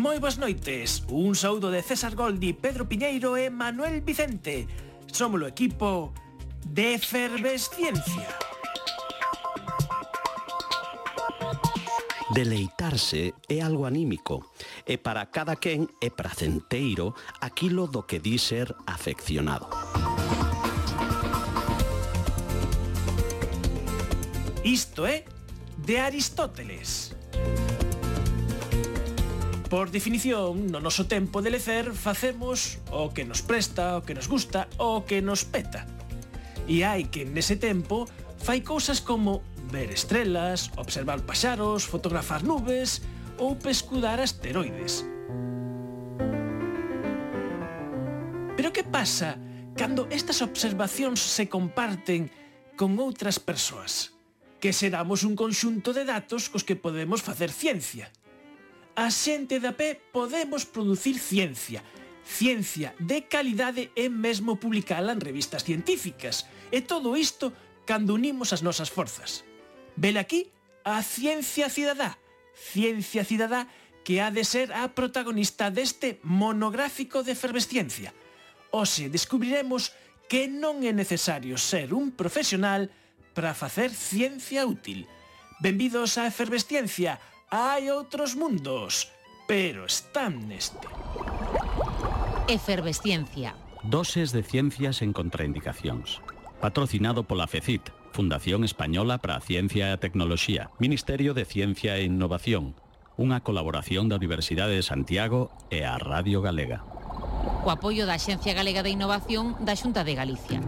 Moi boas noites, un saúdo de César Goldi, Pedro Piñeiro e Manuel Vicente. Somos o equipo de efervesciencia. Deleitarse é algo anímico e para cada quen é pracenteiro aquilo do que di ser afeccionado. Isto é de Aristóteles. Por definición, no noso tempo de lecer facemos o que nos presta, o que nos gusta, o que nos peta. E hai que nese tempo fai cousas como ver estrelas, observar paxaros, fotografar nubes ou pescudar asteroides. Pero que pasa cando estas observacións se comparten con outras persoas? Que seramos un conxunto de datos cos que podemos facer ciencia a xente da pé podemos producir ciencia, ciencia de calidade e mesmo publicala en revistas científicas. E todo isto cando unimos as nosas forzas. Vela aquí a ciencia cidadá, ciencia cidadá que ha de ser a protagonista deste monográfico de efervesciencia. Ose, descubriremos que non é necesario ser un profesional para facer ciencia útil. Benvidos a Efervesciencia, Hai outros mundos, pero están neste. Efervesciencia. Doses de ciencias en contraindicacións. Patrocinado pola FECIT, Fundación Española para a Ciencia e a Tecnoloxía, Ministerio de Ciencia e Innovación, unha colaboración da Universidade de Santiago e a Radio Galega. Co apoio da Xencia Galega de Innovación da Xunta de Galicia.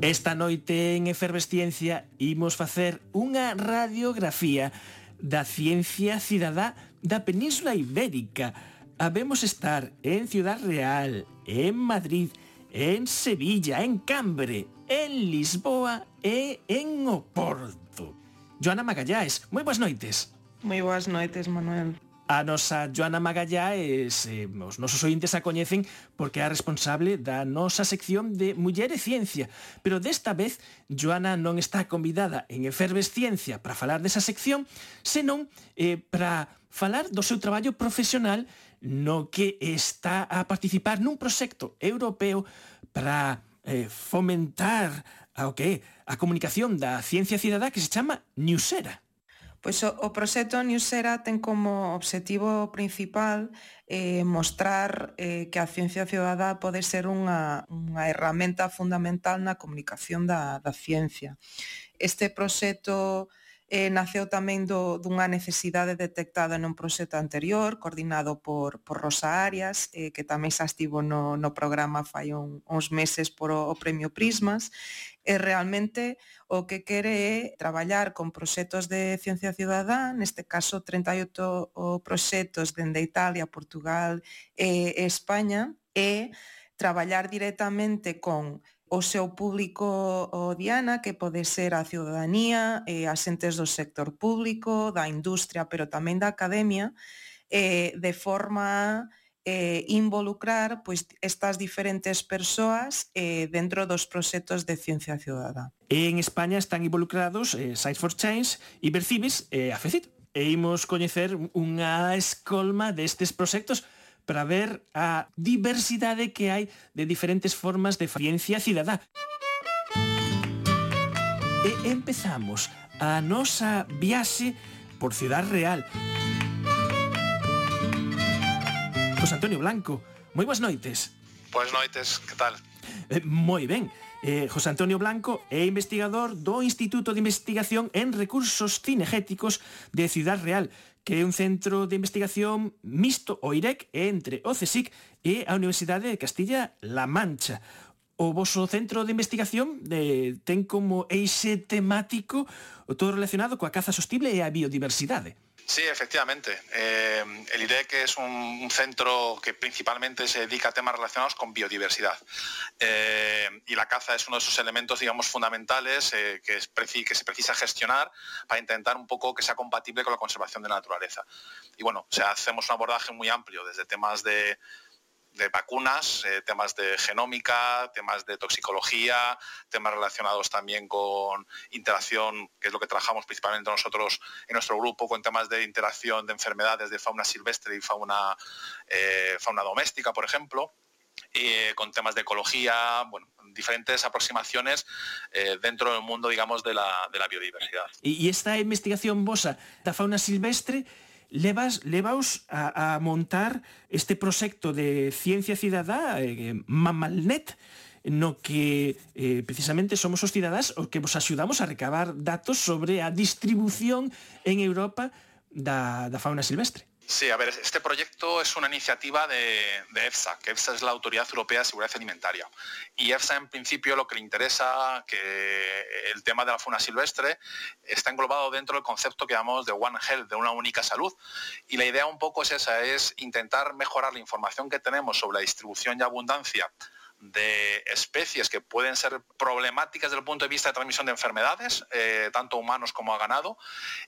Esta noite en Efervesciencia imos facer unha radiografía da ciencia cidadá da Península Ibérica. Habemos estar en Ciudad Real, en Madrid, en Sevilla, en Cambre, en Lisboa e en Oporto. Joana Magalláes, moi boas noites. Moi boas noites, Manuel. A nosa Joana Magallá e os nosos ointes a coñecen porque é a responsable da nosa sección de Muller e Ciencia. Pero desta vez, Joana non está convidada en Efervesciencia para falar desa sección, senón eh, para falar do seu traballo profesional no que está a participar nun proxecto europeo para eh, fomentar a, que a comunicación da ciencia cidadá que se chama Newsera. Pois o, o proxecto Newsera ten como obxectivo principal eh, mostrar eh, que a ciencia ciudadá pode ser unha, unha herramienta fundamental na comunicación da, da ciencia. Este proxecto eh, naceu tamén do, dunha necesidade detectada nun proxecto anterior coordinado por, por Rosa Arias eh, que tamén xa estivo no, no programa fai un, uns meses por o, o Premio Prismas e realmente o que quere é traballar con proxectos de ciencia cidadá, neste caso 38 proxectos dende Italia, Portugal e España, e traballar directamente con o seu público o diana, que pode ser a ciudadanía, eh, as entes do sector público, da industria, pero tamén da academia, eh, de forma eh, involucrar pois, estas diferentes persoas eh, dentro dos proxectos de ciencia ciudadá. En España están involucrados eh, Science for Change, Ibercibis e eh, AFECIT. E imos coñecer unha escolma destes proxectos para ver a diversidade que hai de diferentes formas de ciencia cidadá. E empezamos a nosa viaxe por Ciudad Real. Ciudad Real. José Antonio Blanco. Moi boas noites. Boas noites, que tal? Eh, moi ben. Eh, José Antonio Blanco é investigador do Instituto de Investigación en Recursos Cinegéticos de Ciudad Real, que é un centro de investigación mixto o IREC entre o CSIC e a Universidade de Castilla-La Mancha. O voso centro de investigación eh, ten como eixe temático o todo relacionado coa caza sostible e a biodiversidade. Sí, efectivamente. Eh, el IDEC es un, un, centro que principalmente se dedica a temas relacionados con biodiversidad. Eh, y la caza es uno de esos elementos, digamos, fundamentales eh, que, es que, se precisa gestionar para intentar un poco que sea compatible con la conservación de la naturaleza. Y bueno, o sea, hacemos un abordaje muy amplio, desde temas de de vacunas, eh, temas de genómica, temas de toxicología, temas relacionados también con interacción, que es lo que trabajamos principalmente nosotros en nuestro grupo, con temas de interacción de enfermedades de fauna silvestre y fauna, eh, fauna doméstica, por ejemplo. Eh, con temas de ecología, bueno, diferentes aproximaciones dentro del mundo, digamos, de la, de la biodiversidad. Y, esta investigación vosa da fauna silvestre levas, levaos a, a montar este proxecto de Ciencia Cidadá, eh, Mamalnet, no que eh, precisamente somos os cidadás o que vos axudamos a recabar datos sobre a distribución en Europa da, da fauna silvestre. Sí, a ver, este proyecto es una iniciativa de, EFSA, que EFSA es la Autoridad Europea de Seguridad Alimentaria. Y EFSA, en principio, lo que le interesa, que el tema de la fauna silvestre está englobado dentro del concepto que llamamos de One Health, de una única salud. Y la idea un poco es esa, es intentar mejorar la información que tenemos sobre la distribución y abundancia de especies que pueden ser problemáticas desde el punto de vista de transmisión de enfermedades, eh, tanto humanos como a ganado,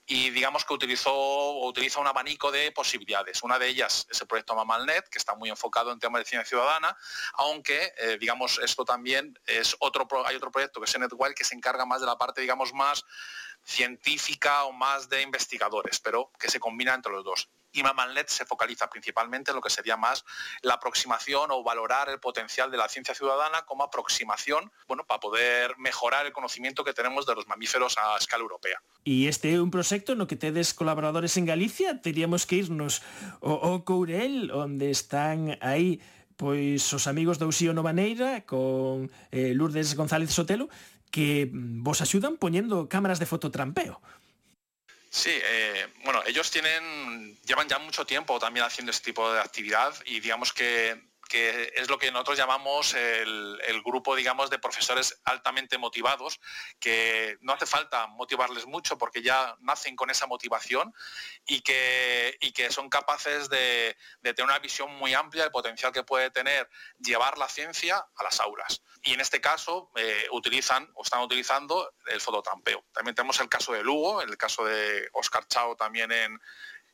y digamos que utilizó, utiliza un abanico de posibilidades. Una de ellas es el proyecto Mamalnet, que está muy enfocado en temas de ciencia ciudadana, aunque, eh, digamos, esto también es otro, hay otro proyecto que es NetWild que se encarga más de la parte, digamos, más científica o más de investigadores, pero que se combina entre los dos. y MAMALNET se focaliza principalmente en lo que sería más la aproximación o valorar el potencial de la ciencia ciudadana como aproximación, bueno, para poder mejorar el conocimiento que tenemos de los mamíferos a escala europea. ¿Y este é un proxecto no que tedes colaboradores en Galicia, teríamos que irnos ao, ao Courel, onde están aí pois os amigos do Uxío Novaneira con eh, Lourdes González Sotelo que mm, vos axudan poñendo cámaras de fototrampeo. Sí, eh, bueno, ellos tienen, llevan ya mucho tiempo también haciendo este tipo de actividad y digamos que que es lo que nosotros llamamos el, grupo, digamos, de profesores altamente motivados, que no hace falta motivarles mucho porque ya nacen con esa motivación y que, que son capaces de, tener una visión muy amplia del potencial que puede tener llevar la ciencia a las aulas. Y en este caso eh, utilizan o están utilizando el fototrampeo. También tenemos el caso de Lugo, el caso de Oscar Chao también en,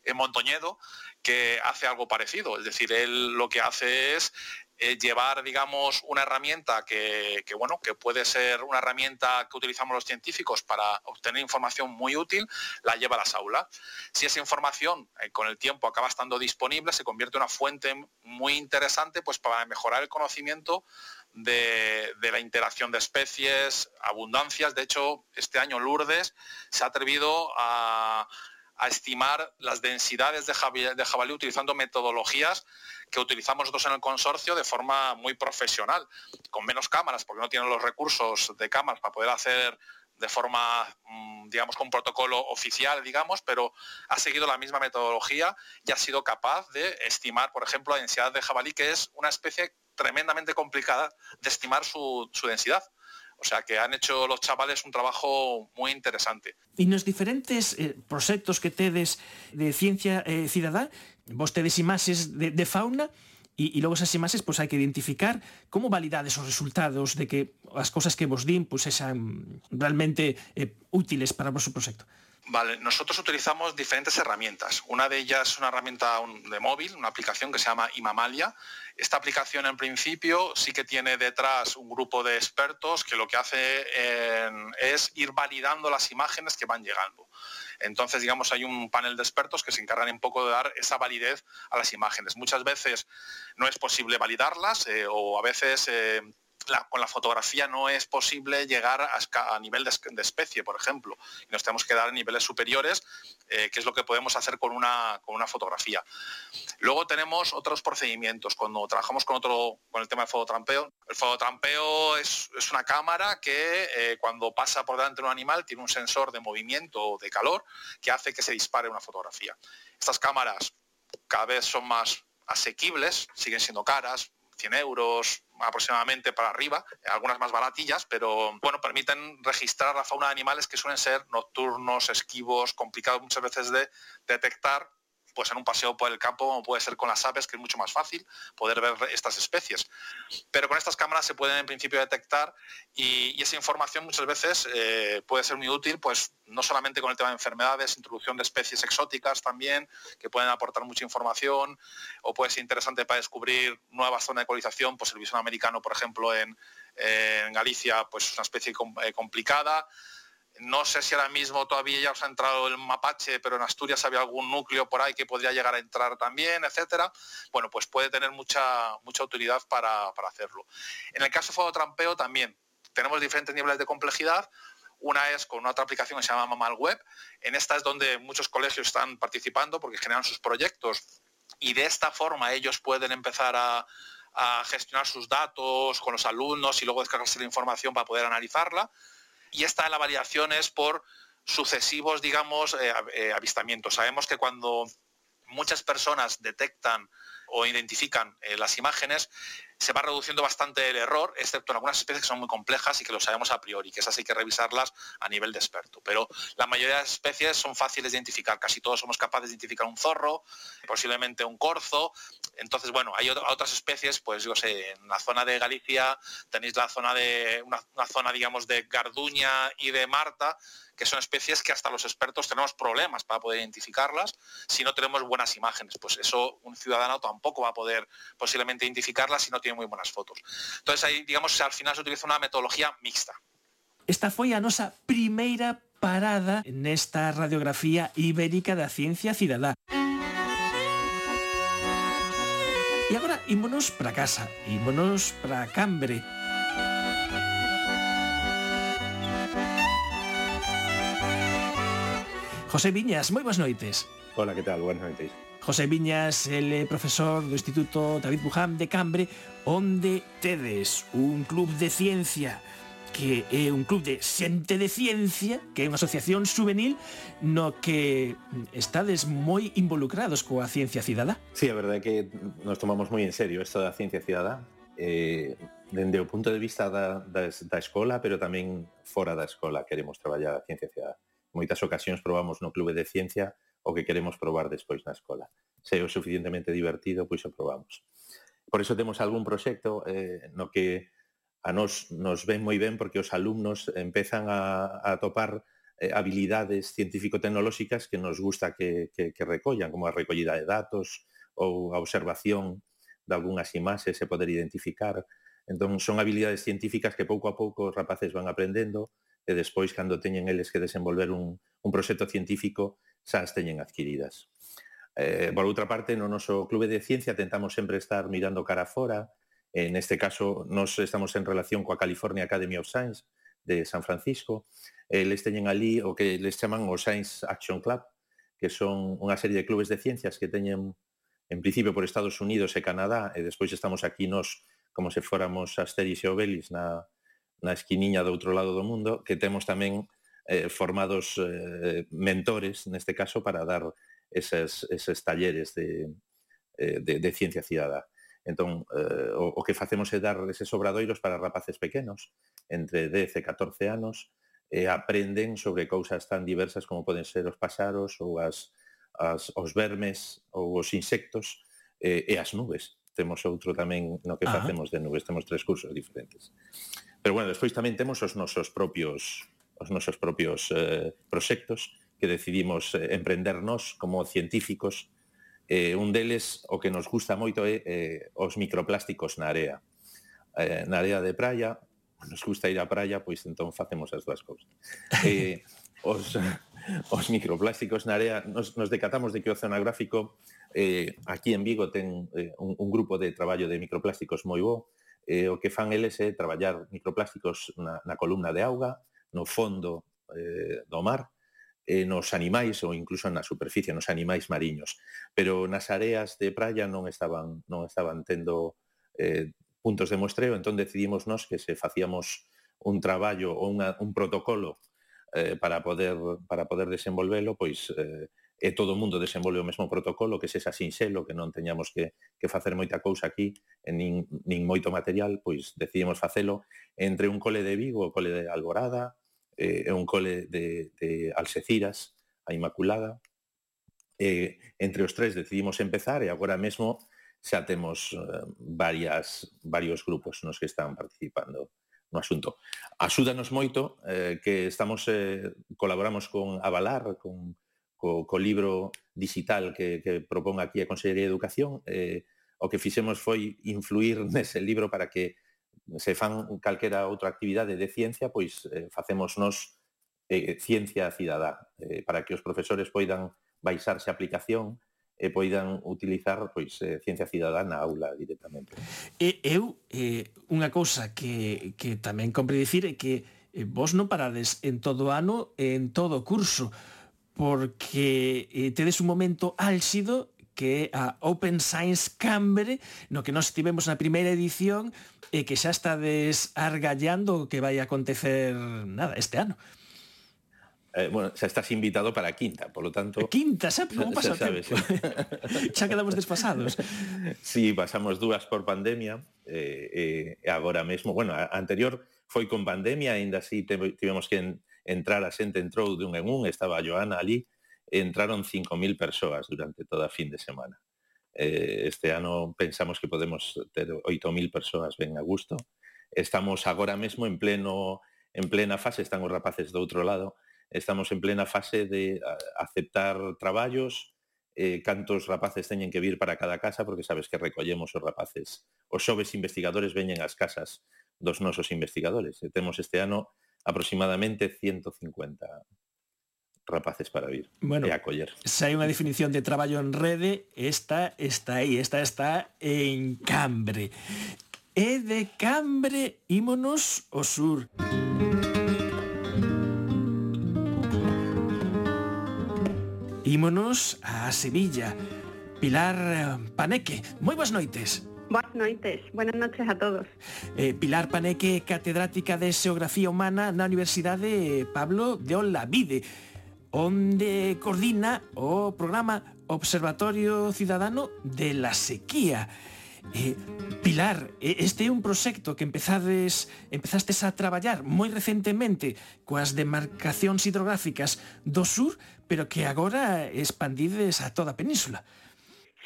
en Montoñedo, que hace algo parecido. Es decir, él lo que hace es eh, llevar, digamos, una herramienta que, bueno, que puede ser una herramienta que utilizamos los científicos para obtener información muy útil, la lleva a las aulas. Si esa información eh, con el tiempo acaba estando disponible, se convierte en una fuente muy interesante pues, para mejorar el conocimiento de, de, la interacción de especies, abundancias. De hecho, este año Lourdes se ha atrevido a a estimar las densidades de jabalí, utilizando metodologías que utilizamos nosotros en el consorcio de forma muy profesional, con menos cámaras, porque no tienen los recursos de cámaras para poder hacer de forma, mm, digamos, con protocolo oficial, digamos, pero ha seguido la misma metodología y ha sido capaz de estimar, por ejemplo, la densidad de jabalí, que es una especie tremendamente complicada de estimar su densidad. O sea que han hecho los chavales un trabajo moi interesante. E nos diferentes eh, proxectos que tedes de ciencia eh, cidadá, vos tedes imaxes de, de fauna, E, e logo esas imaxes pois hai que identificar como validades os resultados de que as cousas que vos din pois sexan realmente eh, útiles para o vosso proxecto. Vale, nosotros utilizamos diferentes herramientas. Una de ellas es una herramienta de móvil, una aplicación que se llama Imamalia. Esta aplicación en principio sí que tiene detrás un grupo de expertos que lo que hace eh, es ir validando las imágenes que van llegando. Entonces, digamos, hay un panel de expertos que se encargan un poco de dar esa validez a las imágenes. Muchas veces no es posible validarlas eh, o a veces... Eh, con la fotografía no es posible llegar a, nivel de, especie, por ejemplo, y nos tenemos que dar a niveles superiores, eh, que es lo que podemos hacer con una, con una fotografía. Luego tenemos otros procedimientos. Cuando trabajamos con, otro, con el tema del fototrampeo, el fototrampeo es, es una cámara que eh, cuando pasa por delante de un animal tiene un sensor de movimiento o de calor que hace que se dispare una fotografía. Estas cámaras cada vez son más asequibles, siguen siendo caras, 100 euros aproximadamente para arriba, algunas más baratillas, pero bueno, permiten registrar la fauna de animales que suelen ser nocturnos, esquivos, complicados muchas veces de detectar pues en un paseo por el campo, como puede ser con las aves, que es mucho más fácil poder ver estas especies. Pero con estas cámaras se pueden en principio detectar y, esa información muchas veces eh, puede ser muy útil, pues no solamente con el tema de enfermedades, introducción de especies exóticas también, que pueden aportar mucha información, o puede ser interesante para descubrir nuevas zonas de ecualización, pues el bisón americano, por ejemplo, en, en Galicia, pues es una especie eh, complicada. No sé si ahora mismo todavía ya os ha entrado el mapache, pero en Asturias había algún núcleo por ahí que podría llegar a entrar también, etcétera. Bueno, pues puede tener mucha, mucha utilidad para, hacerlo. En el caso de fototrampeo también tenemos diferentes niveles de complejidad. Una es con otra aplicación que se llama Mamal Web. En esta es donde muchos colegios están participando porque generan sus proyectos y de esta forma ellos pueden empezar a, a gestionar sus datos con los alumnos y luego descargarse la información para poder analizarla. Y esta la variación es por sucesivos, digamos, eh, eh, avistamientos. Sabemos que cuando muchas personas detectan o identifican eh, las imágenes, se va reduciendo bastante el error, excepto en algunas especies que son muy complejas y que lo sabemos a priori, que esas hay que revisarlas a nivel de experto. Pero la mayoría de especies son fáciles de identificar, casi todos somos capaces de identificar un zorro, posiblemente un corzo. Entonces, bueno, hay otras especies, pues yo sé, en la zona de Galicia tenéis la zona de, una, zona, digamos, de Garduña y de Marta, que son especies que hasta los expertos tenemos problemas para poder identificarlas si no tenemos buenas imágenes. Pues eso un ciudadano tampoco va a poder posiblemente identificarlas si no tiene moi buenas fotos. Entonces aí, digamos, al final se utiliza unha metodología mixta. Esta foi a nosa primeira parada nesta radiografía ibérica da ciencia cidadá. E agora ímonos para casa, ímonos para Cambre. José Viñas, moi boas noites. Hola, que tal? Buenas noites. José Viñas, el eh, profesor do Instituto David Buján de Cambre, onde tedes un club de ciencia que é un club de xente de ciencia, que é unha asociación juvenil no que mm, estades moi involucrados coa ciencia cidadá. Sí, a verdade é que nos tomamos moi en serio isto da ciencia cidadá, eh, dende o punto de vista da, da, da escola, pero tamén fora da escola queremos traballar a ciencia cidadá. Moitas ocasións probamos no Clube de Ciencia o que queremos probar despois na escola. Se é o suficientemente divertido, pois o probamos. Por iso temos algún proxecto eh, no que a nos nos ven moi ben porque os alumnos empezan a, a topar eh, habilidades científico-tecnolóxicas que nos gusta que, que, que recollan, como a recollida de datos ou a observación de algunhas imaxes e poder identificar. Entón, son habilidades científicas que pouco a pouco os rapaces van aprendendo e despois, cando teñen eles que desenvolver un, un proxecto científico, xa as teñen adquiridas. Eh, por outra parte, no noso Clube de Ciencia tentamos sempre estar mirando cara fora. En este caso, nos estamos en relación coa California Academy of Science de San Francisco. Eh, les teñen ali o que les chaman o Science Action Club, que son unha serie de clubes de ciencias que teñen, en principio, por Estados Unidos e Canadá, e despois estamos aquí nos como se fóramos Asteris e Obelis na, na esquiniña do outro lado do mundo, que temos tamén eh, formados eh, mentores, neste caso, para dar esas, eses talleres de, eh, de, de ciencia cidadá. Entón, eh, o, o que facemos é dar eses obradoiros para rapaces pequenos, entre 10 e 14 anos, e aprenden sobre cousas tan diversas como poden ser os paxaros ou as, as, os vermes ou os insectos eh, e as nubes. Temos outro tamén no que facemos de nubes, temos tres cursos diferentes. Pero bueno, despois tamén temos os nosos propios os nosos propios eh, proxectos que decidimos eh, emprendernos como científicos. Eh, un deles, o que nos gusta moito, é eh, os microplásticos na area. Eh, na area de praia, nos gusta ir á praia, pois entón facemos as dúas cousas. Eh, os, os microplásticos na área, nos, nos decatamos de que o oceanográfico eh, aquí en Vigo ten eh, un, un grupo de traballo de microplásticos moi bo, eh, o que fan eles é traballar microplásticos na, na columna de auga, no fondo eh, do mar, eh, nos animais ou incluso na superficie, nos animais mariños. Pero nas areas de praia non estaban non estaban tendo eh, puntos de mostreo, entón decidimos nós que se facíamos un traballo ou unha, un protocolo eh, para poder para poder desenvolvelo, pois eh, e todo o mundo desenvolve o mesmo protocolo, que sexa sinxelo, que non teñamos que, que facer moita cousa aquí, e nin, nin moito material, pois decidimos facelo entre un cole de Vigo, o cole de Alborada, eh, é un cole de, de Alseciras, a Inmaculada. Eh, entre os tres decidimos empezar e agora mesmo xa temos eh, varias, varios grupos nos que están participando no asunto. Axúdanos moito eh, que estamos eh, colaboramos con Avalar, con co, co libro digital que, que propón aquí a Consellería de Educación, eh, o que fixemos foi influir nese libro para que se fan calquera outra actividade de ciencia, pois eh, facemos nos eh, ciencia cidadá, eh, para que os profesores poidan baixarse a aplicación e poidan utilizar pois eh, ciencia cidadá na aula directamente. E eu eh, unha cousa que que tamén compre dicir é que eh, vos non parades en todo ano e en todo curso porque eh, tedes un momento álxido que é a Open Science Cambre, no que nós tivemos na primeira edición e que xa está desargallando o que vai acontecer nada este ano. Eh, bueno, xa estás invitado para a quinta, por lo tanto... Quinta, xa, como pasa o tempo? xa quedamos despasados. Sí, pasamos dúas por pandemia, eh, eh, agora mesmo, bueno, a anterior foi con pandemia, aínda así tivemos que en, entrar a xente entrou de un en un, estaba a Joana ali, entraron 5.000 persoas durante toda a fin de semana. Eh, este ano pensamos que podemos ter 8.000 persoas ben a gusto. Estamos agora mesmo en pleno en plena fase, están os rapaces do outro lado, estamos en plena fase de aceptar traballos, eh, cantos rapaces teñen que vir para cada casa, porque sabes que recollemos os rapaces. Os xoves investigadores veñen ás casas dos nosos investigadores. E temos este ano aproximadamente 150 rapaces para vir bueno, e acoller. Se hai unha definición de traballo en rede, esta está aí, esta está en Cambre. E de Cambre ímonos ao sur. Ímonos a Sevilla. Pilar Paneque, moi boas noites. Boas noites, buenas noches a todos. Eh, Pilar Paneque, catedrática de Xeografía Humana na Universidade Pablo de Olavide. Onde coordina o programa Observatorio Ciudadano de la Sequía. Eh, Pilar, este é un proxecto que empezades, empezastes a traballar moi recentemente coas demarcacións hidrográficas do sur, pero que agora expandides a toda península.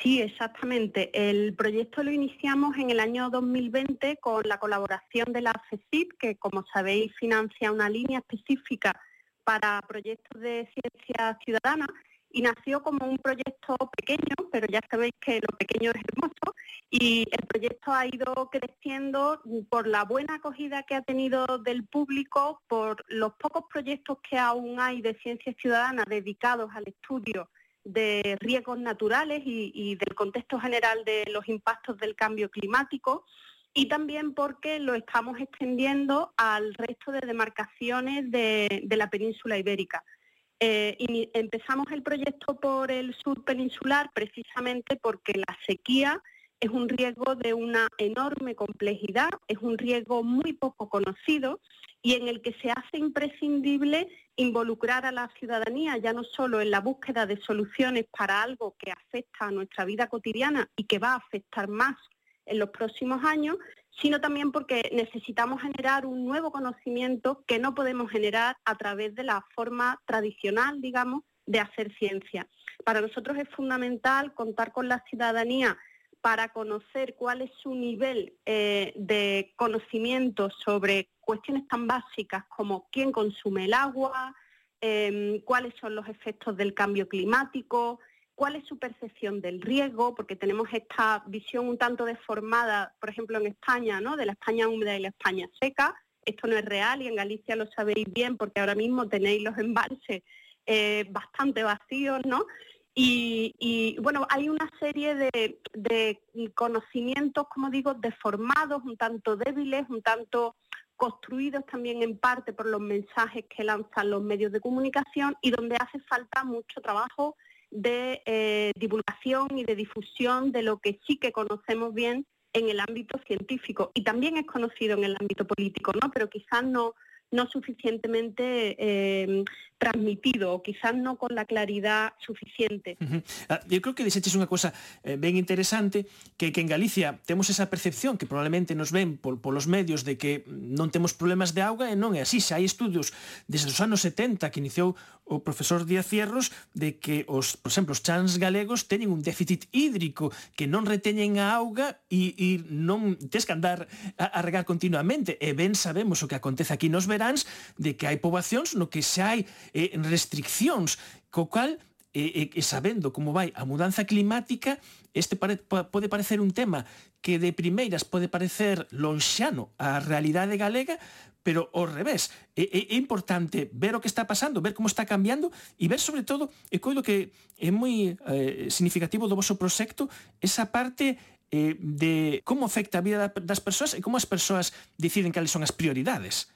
Sí, exactamente. El proyecto lo iniciamos en el año 2020 con la colaboración de la FECIP, que como sabéis financia una línea específica para proyectos de ciencia ciudadana y nació como un proyecto pequeño, pero ya sabéis que lo pequeño es hermoso y el proyecto ha ido creciendo por la buena acogida que ha tenido del público, por los pocos proyectos que aún hay de ciencia ciudadana dedicados al estudio de riesgos naturales y, del contexto general de los impactos del cambio climático y también porque lo estamos extendiendo al resto de demarcaciones de la península ibérica. Eh, y empezamos el proyecto por el sur peninsular precisamente porque la sequía es un riesgo de una enorme complejidad, es un riesgo muy poco conocido y en el que se hace imprescindible involucrar a la ciudadanía ya no solo en la búsqueda de soluciones para algo que afecta a nuestra vida cotidiana y que va a afectar más en los próximos años, sino también porque necesitamos generar un nuevo conocimiento que no podemos generar a través de la forma tradicional, digamos, de hacer ciencia. Para nosotros es fundamental contar con la ciudadanía para conocer cuál es su nivel eh, de conocimiento sobre cuestiones tan básicas como quién consume el agua, em, cuáles son los efectos del cambio climático, cuál es su percepción del riesgo, porque tenemos esta visión un tanto deformada, por ejemplo, en España, ¿no? de la España húmeda y la España seca. Esto no es real y en Galicia lo sabéis bien porque ahora mismo tenéis los embalses eh, bastante vacíos, ¿no? Y, bueno, hay una serie de, de, conocimientos, como digo, deformados, un tanto débiles, un tanto construidos también en parte por los mensajes que lanzan los medios de comunicación y donde hace falta mucho trabajo de eh, divulgación y de difusión de lo que sí que conocemos bien en el ámbito científico y también es conocido en el ámbito político, ¿no? Pero quizás no, no suficientemente eh, transmitido o quizás no con la claridad suficiente. Uh -huh. Eu creo que deseches unha cosa eh, ben interesante que, que en Galicia temos esa percepción que probablemente nos ven pol, polos medios de que non temos problemas de auga e non é así. Xa hai estudios desde os anos 70 que iniciou o profesor Díaz Cierros de que os, por exemplo, os chans galegos teñen un déficit hídrico que non reteñen a auga e, e non tes que andar a, a regar continuamente e ben sabemos o que acontece aquí nos veráns de que hai poboacións no que xa hai eh, restriccións, co cal e, e, e sabendo como vai a mudanza climática, este pare, pode parecer un tema que de primeiras pode parecer lonxano á realidade galega, pero ao revés, é, é, é importante ver o que está pasando, ver como está cambiando e ver sobre todo, e coido que é moi eh, significativo do vosso proxecto, esa parte eh, de como afecta a vida das persoas e como as persoas deciden cales son as prioridades.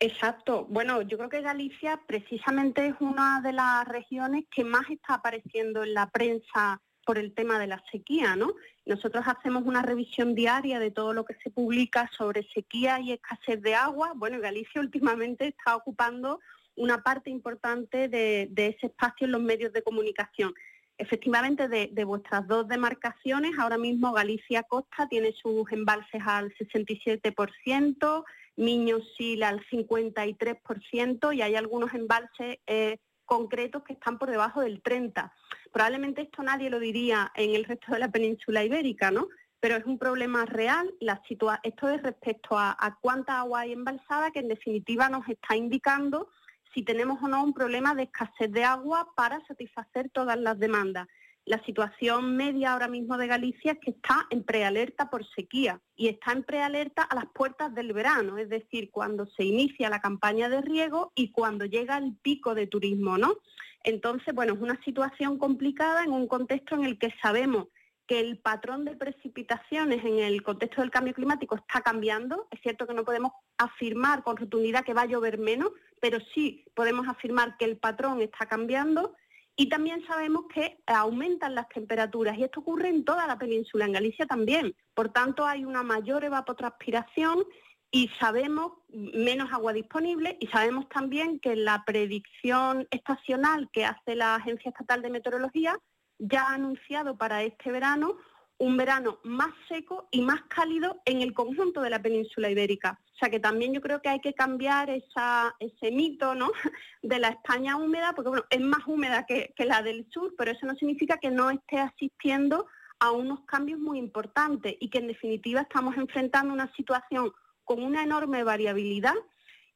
Exacto. Bueno, yo creo que Galicia precisamente es una de las regiones que más está apareciendo en la prensa por el tema de la sequía, ¿no? Nosotros hacemos una revisión diaria de todo lo que se publica sobre sequía y escasez de agua. Bueno, Galicia últimamente está ocupando una parte importante de, ese espacio en los medios de comunicación. Efectivamente, de, de, vuestras dos demarcaciones, ahora mismo Galicia Costa tiene sus embalses al 67%, Miños Sil al 53% y hay algunos embalses eh, concretos que están por debajo del 30%. Probablemente esto nadie lo diría en el resto de la península ibérica, ¿no? Pero es un problema real. La esto es respecto a, a cuánta agua hay embalsada, que en definitiva nos está indicando si tenemos o no un problema de escasez de agua para satisfacer todas las demandas. La situación media ahora mismo de Galicia es que está en prealerta por sequía y está en prealerta a las puertas del verano, es decir, cuando se inicia la campaña de riego y cuando llega el pico de turismo, ¿no? Entonces, bueno, es una situación complicada en un contexto en el que sabemos que el patrón de precipitaciones en el contexto del cambio climático está cambiando. Es cierto que no podemos afirmar con rotundidad que va a llover menos, pero sí podemos afirmar que el patrón está cambiando y también sabemos que aumentan las temperaturas y esto ocurre en toda la península, en Galicia también. Por tanto, hay una mayor evapotranspiración y sabemos menos agua disponible y sabemos también que la predicción estacional que hace la Agencia Estatal de Meteorología ya ha anunciado para este verano un verano más seco y más cálido en el conjunto de la península ibérica. O sea que también yo creo que hay que cambiar ese mito ¿no? de la España húmeda, porque bueno, es más húmeda que, la del sur, pero eso no significa que no esté asistiendo a unos cambios muy importantes y que en definitiva estamos enfrentando una situación con una enorme variabilidad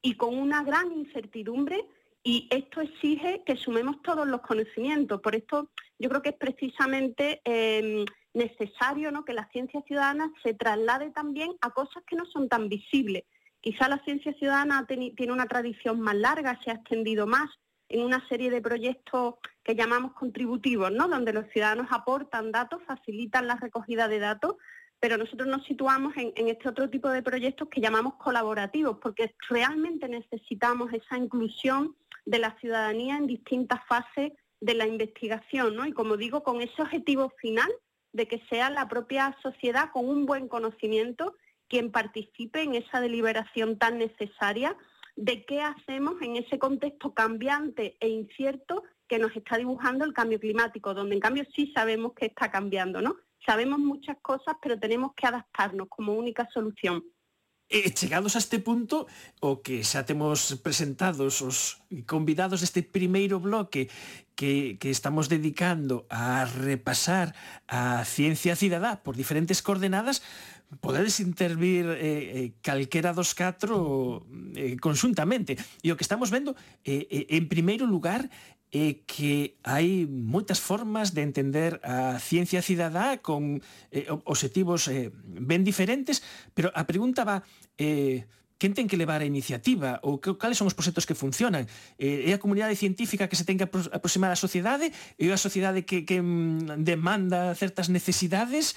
y con una gran incertidumbre y esto exige que sumemos todos los conocimientos. Por esto yo creo que es precisamente eh, necesario ¿no? que la ciencia ciudadana se traslade también a cosas que no son tan visibles. Quizá la ciencia ciudadana tiene una tradición más larga, se ha extendido más en una serie de proyectos que llamamos contributivos, ¿no? donde los ciudadanos aportan datos, facilitan la recogida de datos, pero nosotros nos situamos en, en, este otro tipo de proyectos que llamamos colaborativos, porque realmente necesitamos esa inclusión de la ciudadanía en distintas fases de la investigación, ¿no? Y como digo, con ese objetivo final de que sea la propia sociedad con un buen conocimiento quien participe en esa deliberación tan necesaria de qué hacemos en ese contexto cambiante e incierto que nos está dibujando el cambio climático, donde en cambio sí sabemos que está cambiando, ¿no? Sabemos muchas cosas, pero tenemos que adaptarnos como única solución. E chegados a este punto, o que xa temos presentados os convidados deste primeiro bloque que, que estamos dedicando a repasar a ciencia cidadá por diferentes coordenadas, podedes intervir eh, eh, calquera dos catro eh, consuntamente. E o que estamos vendo, eh, eh, en primeiro lugar, é que hai moitas formas de entender a ciencia cidadá con eh, obxectivos eh, ben diferentes, pero a pregunta va eh, quen ten que levar a iniciativa ou que, cales son os proxectos que funcionan eh, é a científica que se ten que aproximar á sociedade é a sociedade que, que mm, demanda certas necesidades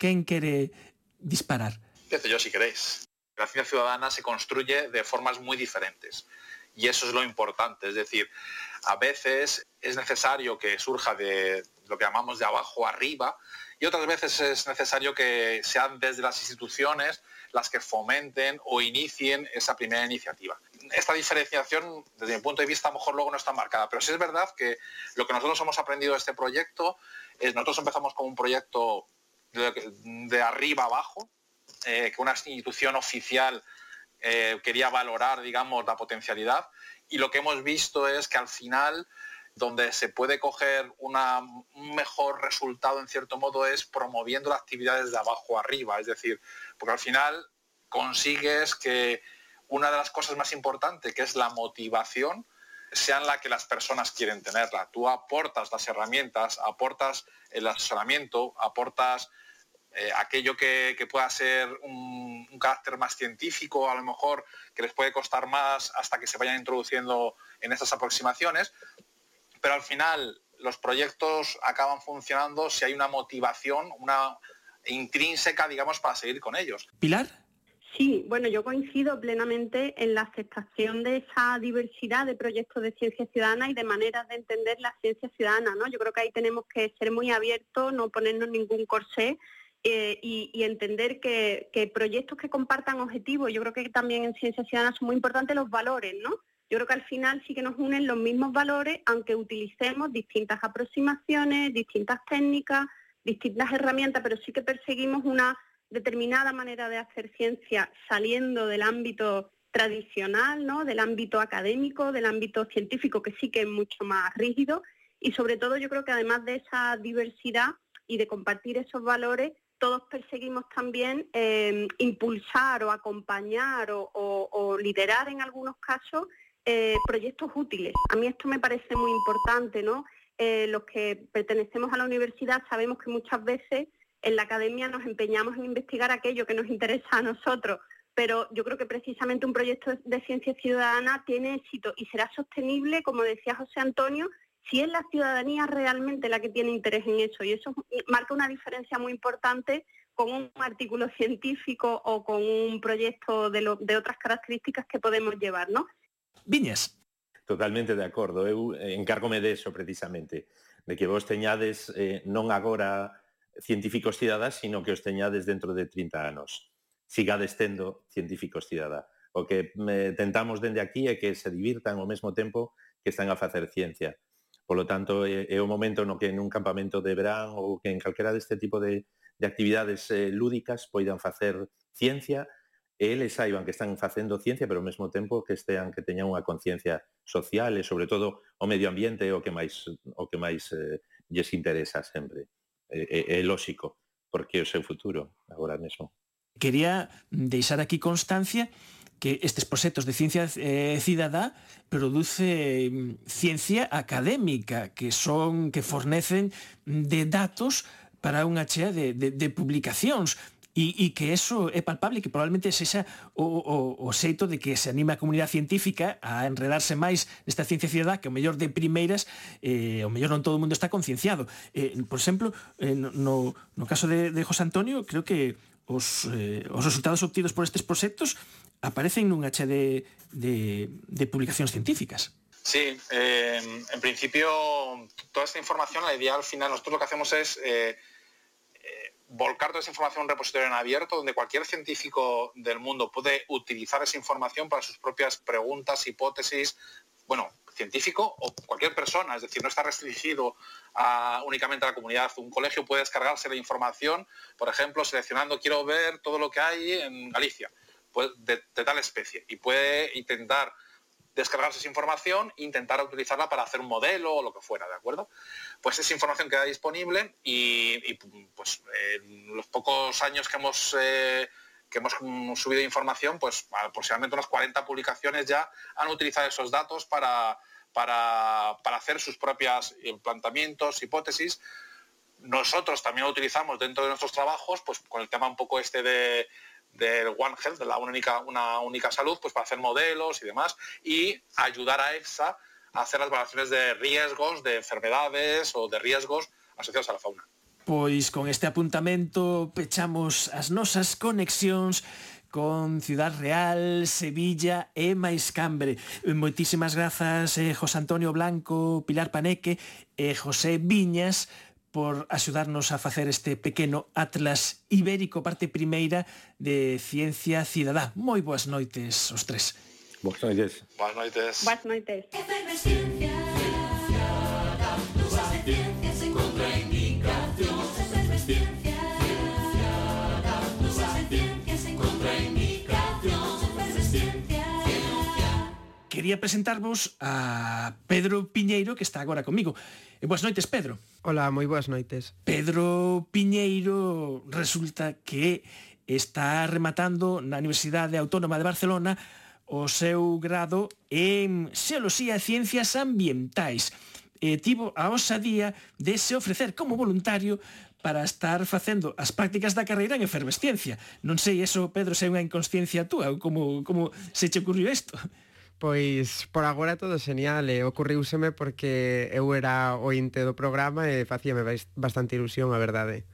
quen quere disparar Empiezo yo si queréis. La ciencia ciudadana se construye de formas muy diferentes. Y eso es lo importante, es decir, a veces es necesario que surja de lo que llamamos de abajo arriba y otras veces es necesario que sean desde las instituciones las que fomenten o inicien esa primera iniciativa. Esta diferenciación, desde mi punto de vista, a lo mejor luego no está marcada, pero sí es verdad que lo que nosotros hemos aprendido de este proyecto es, nosotros empezamos con un proyecto de, arriba abajo, eh, que una institución oficial eh, quería valorar, digamos, la potencialidad, y lo que hemos visto es que al final donde se puede coger un mejor resultado en cierto modo es promoviendo las actividades de abajo arriba, es decir, porque al final consigues que una de las cosas más importantes, que es la motivación, sean la que las personas quieren tenerla. Tú aportas las herramientas, aportas el asesoramiento, aportas eh, aquello que, pueda ser un, un, carácter más científico, a lo mejor que les puede costar más hasta que se vayan introduciendo en estas aproximaciones, pero al final los proyectos acaban funcionando si hay una motivación, una intrínseca, digamos, para seguir con ellos. Pilar. Sí, bueno, yo coincido plenamente en la aceptación de esa diversidad de proyectos de ciencia ciudadana y de maneras de entender la ciencia ciudadana, ¿no? Yo creo que ahí tenemos que ser muy abiertos, no ponernos ningún corsé eh, y, entender que, que, proyectos que compartan objetivos, yo creo que también en ciencia ciudadana son muy importantes los valores, ¿no? Yo creo que al final sí que nos unen los mismos valores, aunque utilicemos distintas aproximaciones, distintas técnicas, distintas herramientas, pero sí que perseguimos una determinada manera de hacer ciencia saliendo del ámbito tradicional, ¿no? del ámbito académico, del ámbito científico, que sí que es mucho más rígido. Y sobre todo yo creo que además de esa diversidad y de compartir esos valores, todos perseguimos también eh, impulsar o acompañar o liderar en algunos casos eh, proyectos útiles. A mí esto me parece muy importante, ¿no? Eh, los que pertenecemos a la universidad sabemos que muchas veces en la academia nos empeñamos en investigar aquello que nos interesa a nosotros, pero yo creo que precisamente un proyecto de ciencia ciudadana tiene éxito y será sostenible, como decía José Antonio, si es la ciudadanía realmente la que tiene interés en eso. Y eso marca una diferencia muy importante con un artículo científico o con un proyecto de, de otras características que podemos llevar, ¿no? viñes. Totalmente de acordo, eu eh, encárgome deso precisamente, de que vos teñades eh, non agora científicos cidadás, sino que os teñades dentro de 30 anos. Sigades tendo científicos cidadá. O que me tentamos dende aquí é que se divirtan ao mesmo tempo que están a facer ciencia. Polo tanto, é, é o momento no que nun campamento de verán ou que en calquera deste tipo de, de actividades eh, lúdicas poidan facer ciencia eles saiban que están facendo ciencia, pero ao mesmo tempo que estean que teñan unha conciencia social e sobre todo o medio ambiente é o que máis o que máis eh, lles interesa sempre. É, eh, é, eh, é lógico, porque é o seu futuro agora mesmo. Quería deixar aquí constancia que estes proxectos de ciencia eh, cidadá produce mm, ciencia académica que son que fornecen mm, de datos para unha chea de, de, de publicacións e, e que eso é palpable, que probablemente sexa o, o, o xeito de que se anime a comunidade científica a enredarse máis nesta ciencia cidadá que o mellor de primeiras eh, o mellor non todo o mundo está concienciado eh, por exemplo, eh, no, no caso de, de José Antonio creo que os, eh, os resultados obtidos por estes proxectos aparecen nunha che de, de, de publicacións científicas. Sí, eh, en principio toda esta información la idea al final nosotros lo que hacemos es eh, volcar toda esa información en un repositorio en abierto donde cualquier científico del mundo puede utilizar esa información para sus propias preguntas, hipótesis, bueno, científico o cualquier persona, es decir, no está restringido únicamente a la comunidad. Un colegio puede descargarse la información, por ejemplo, seleccionando quiero ver todo lo que hay en Galicia, pues, de tal especie, y puede intentar descargarse esa información e intentar utilizarla para hacer un modelo o lo que fuera, ¿de acuerdo? Pues esa información queda disponible y, pues en los pocos años que hemos eh, que hemos subido información, pues aproximadamente unas 40 publicaciones ya han utilizado esos datos para, para, para hacer sus propios planteamientos, hipótesis. Nosotros también lo utilizamos dentro de nuestros trabajos, pues con el tema un poco este de, del One Health, de la una única, una única salud, pues para hacer modelos y demás, y ayudar a EFSA a hacer las valoraciones de riesgos de enfermedades o de riesgos asociados a la fauna. Pois con este apuntamento pechamos as nosas conexións con Ciudad Real, Sevilla e máis Cambre. Moitísimas grazas, eh, José Antonio Blanco, Pilar Paneque e eh, José Viñas, por axudarnos a facer este pequeno Atlas Ibérico, parte primeira de Ciencia Cidadá. Moi boas noites os tres. Boas noites. Boas noites. Boas noites. quería presentarvos a Pedro Piñeiro, que está agora comigo. E boas noites, Pedro. Ola, moi boas noites. Pedro Piñeiro resulta que está rematando na Universidade Autónoma de Barcelona o seu grado en Xeoloxía e Ciencias Ambientais e tivo a osadía de se ofrecer como voluntario para estar facendo as prácticas da carreira en efervesciencia. Non sei, eso, Pedro, se é unha inconsciencia túa, ou como, como se che ocurriu isto? Pois por agora todo genial e eh. ocurriuseme porque eu era o inte do programa e facíame bastante ilusión, a verdade.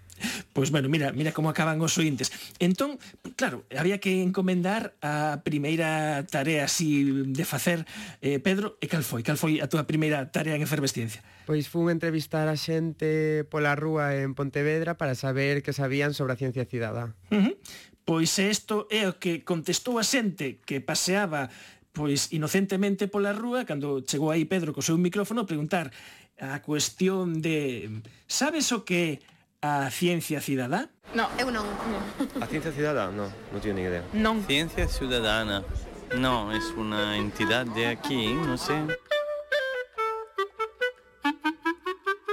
Pois bueno, mira, mira como acaban os ointes. Entón, claro, había que encomendar a primeira tarea así de facer eh, Pedro, e cal foi? Cal foi a túa primeira tarea en efervesciencia? Pois fun entrevistar a xente pola rúa en Pontevedra para saber que sabían sobre a ciencia cidadá. Uh -huh. Pois isto é o que contestou a xente que paseaba pois inocentemente pola rúa, cando chegou aí Pedro co seu micrófono, a preguntar a cuestión de sabes o que a ciencia cidadá? No, eu non. A ciencia cidadá? No, non teño ni idea. Non. Ciencia ciudadana. No, es una entidad de aquí, no sé.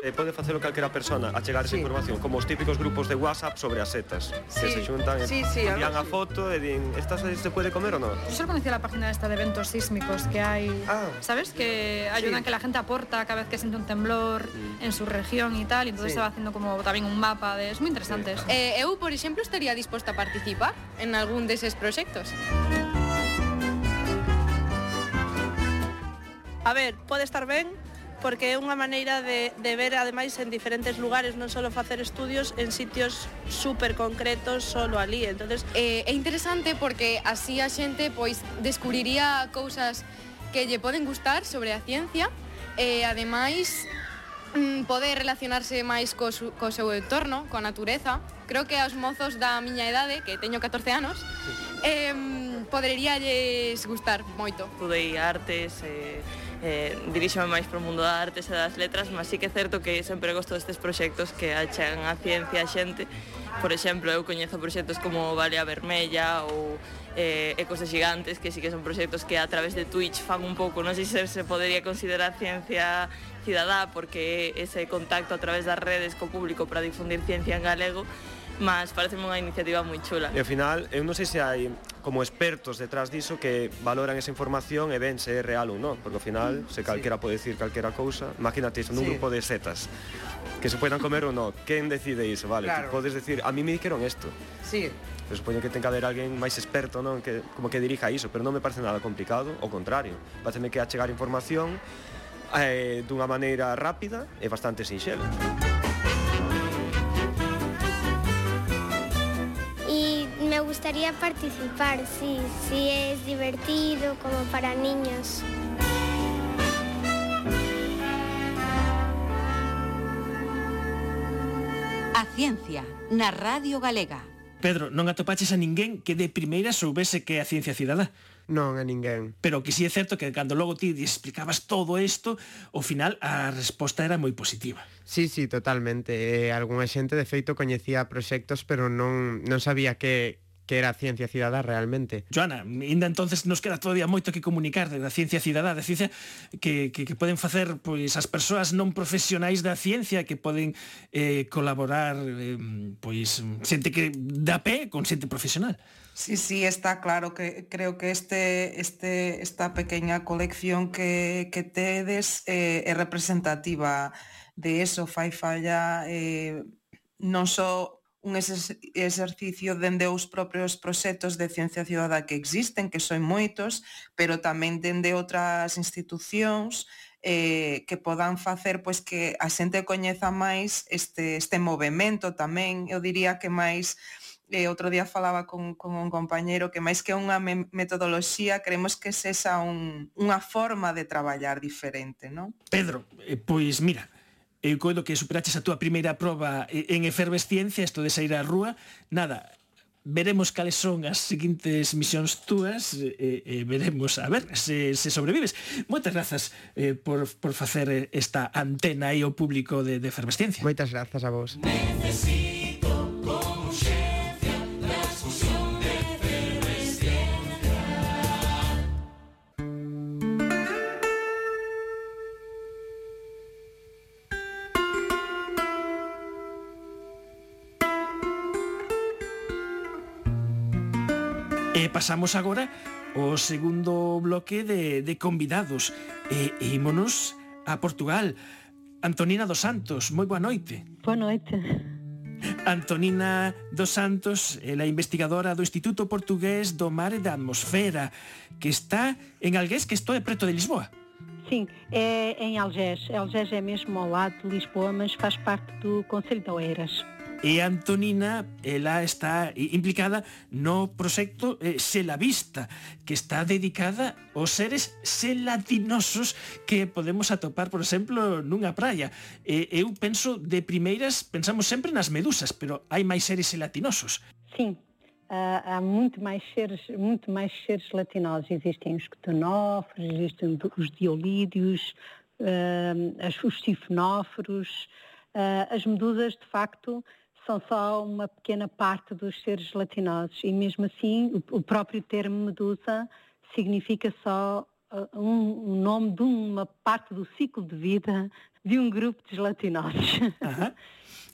eh, pode facelo calquera persona a chegar esa sí. información, como os típicos grupos de WhatsApp sobre as setas, sí. que se xuntan sí, sí, envían a foto e din, esta se, se puede comer ou non? Yo solo conocía la página esta de eventos sísmicos que hai, ah, ¿sabes? Que ayudan sí. que la gente aporta cada vez que siente un temblor mm. en su región y tal, y entonces sí. se va haciendo como tamén un mapa de, es moi interesante. Sí. Eh, eu, por exemplo, estaría disposta a participar en algún deses proxectos. A ver, pode estar ben, porque é unha maneira de, de ver ademais en diferentes lugares, non só facer estudios en sitios super concretos solo ali. Entonces, eh, é interesante porque así a xente pois descubriría cousas que lle poden gustar sobre a ciencia e eh, ademais mm, pode relacionarse máis co, su, co seu entorno, coa natureza. Creo que aos mozos da miña idade, que teño 14 anos, sí. eh, poderíalles gustar moito. Estudei artes, eh, eh, diríxome máis para o mundo da artes e das letras, mas sí que é certo que sempre gosto destes proxectos que achan a ciencia a xente. Por exemplo, eu coñezo proxectos como Balea Vermella ou eh, Ecos de Gigantes, que sí que son proxectos que a través de Twitch fan un pouco, non sei se se podería considerar ciencia cidadá, porque ese contacto a través das redes co público para difundir ciencia en galego, mas parece unha iniciativa moi chula. E ao final, eu non sei se hai como expertos detrás diso que valoran esa información e ven se é real ou non, porque ao final se calquera sí. pode dicir calquera cousa, imagínate iso nun sí. grupo de setas que se poidan comer ou non, quen decide iso, vale, claro. podes decir, a mí me dijeron isto. Sí. Pero supoño que ten que haber alguén máis experto, non, que como que dirija iso, pero non me parece nada complicado, ao contrario, pareceme que a chegar información eh, dunha maneira rápida e bastante sinxela. Me gustaría participar, sí, sí es divertido como para niños. A ciencia, na Radio Galega. Pedro, non atopaches a ninguén que de primeira soubese que é a ciencia cidadá. Non, a ninguén. Pero que si sí é certo que cando logo ti explicabas todo isto, ao final a resposta era moi positiva. Sí, sí, totalmente. Eh, algúnha xente, de feito, coñecía proxectos, pero non, non sabía que, que era a ciencia cidadá realmente. Joana, ainda entonces nos queda todavía moito que comunicar da ciencia cidadá, da ciencia que, que, que poden facer pois as persoas non profesionais da ciencia que poden eh, colaborar eh, pois xente que da pé con xente profesional. Sí, sí, está claro que creo que este, este, esta pequeña colección que, que tedes eh, é representativa de eso, fai falla eh, non só un exercicio dende os propios proxectos de ciencia ciudadá que existen, que son moitos, pero tamén dende outras institucións eh, que podan facer pois que a xente coñeza máis este, este movimento tamén, eu diría que máis eh, outro día falaba con, con un compañeiro que máis que unha me metodoloxía creemos que sexa un, unha forma de traballar diferente, non? Pedro, eh, pois mira, eu coido que superaches a túa primeira proba en efervesciencia, isto de sair á rúa, nada, veremos cales son as seguintes misións túas e, e veremos a ver se, se sobrevives. Moitas grazas eh, por, por facer esta antena aí ao público de, de efervesciencia. Moitas grazas a vos. Necesito pasamos agora o segundo bloque de, de convidados. E, e ímonos a Portugal. Antonina dos Santos, moi boa noite. Boa noite. Antonina dos Santos é a investigadora do Instituto Portugués do Mar e da Atmosfera que está en Algués, que estou preto de Lisboa. Sim, é em Algés. Algés é mesmo ao lado de Lisboa, mas faz parte do Conselho de Oeiras. E Antonina, ela está implicada no proxecto eh, Selavista, que está dedicada aos seres selatinosos que podemos atopar, por exemplo, nunha praia. Eu penso, de primeiras, pensamos sempre nas medusas, pero hai máis seres selatinosos. Sim, há muito mais seres, muito mais seres gelatinosos. Existem os ketonóforos, existem os diolídeos, uh, os sifenóforos. Uh, as medusas, de facto, são só uma pequena parte dos seres gelatinosos e mesmo assim o, próprio termo medusa significa só uh, um, um, nome de uma parte do ciclo de vida de um grupo de gelatinosos.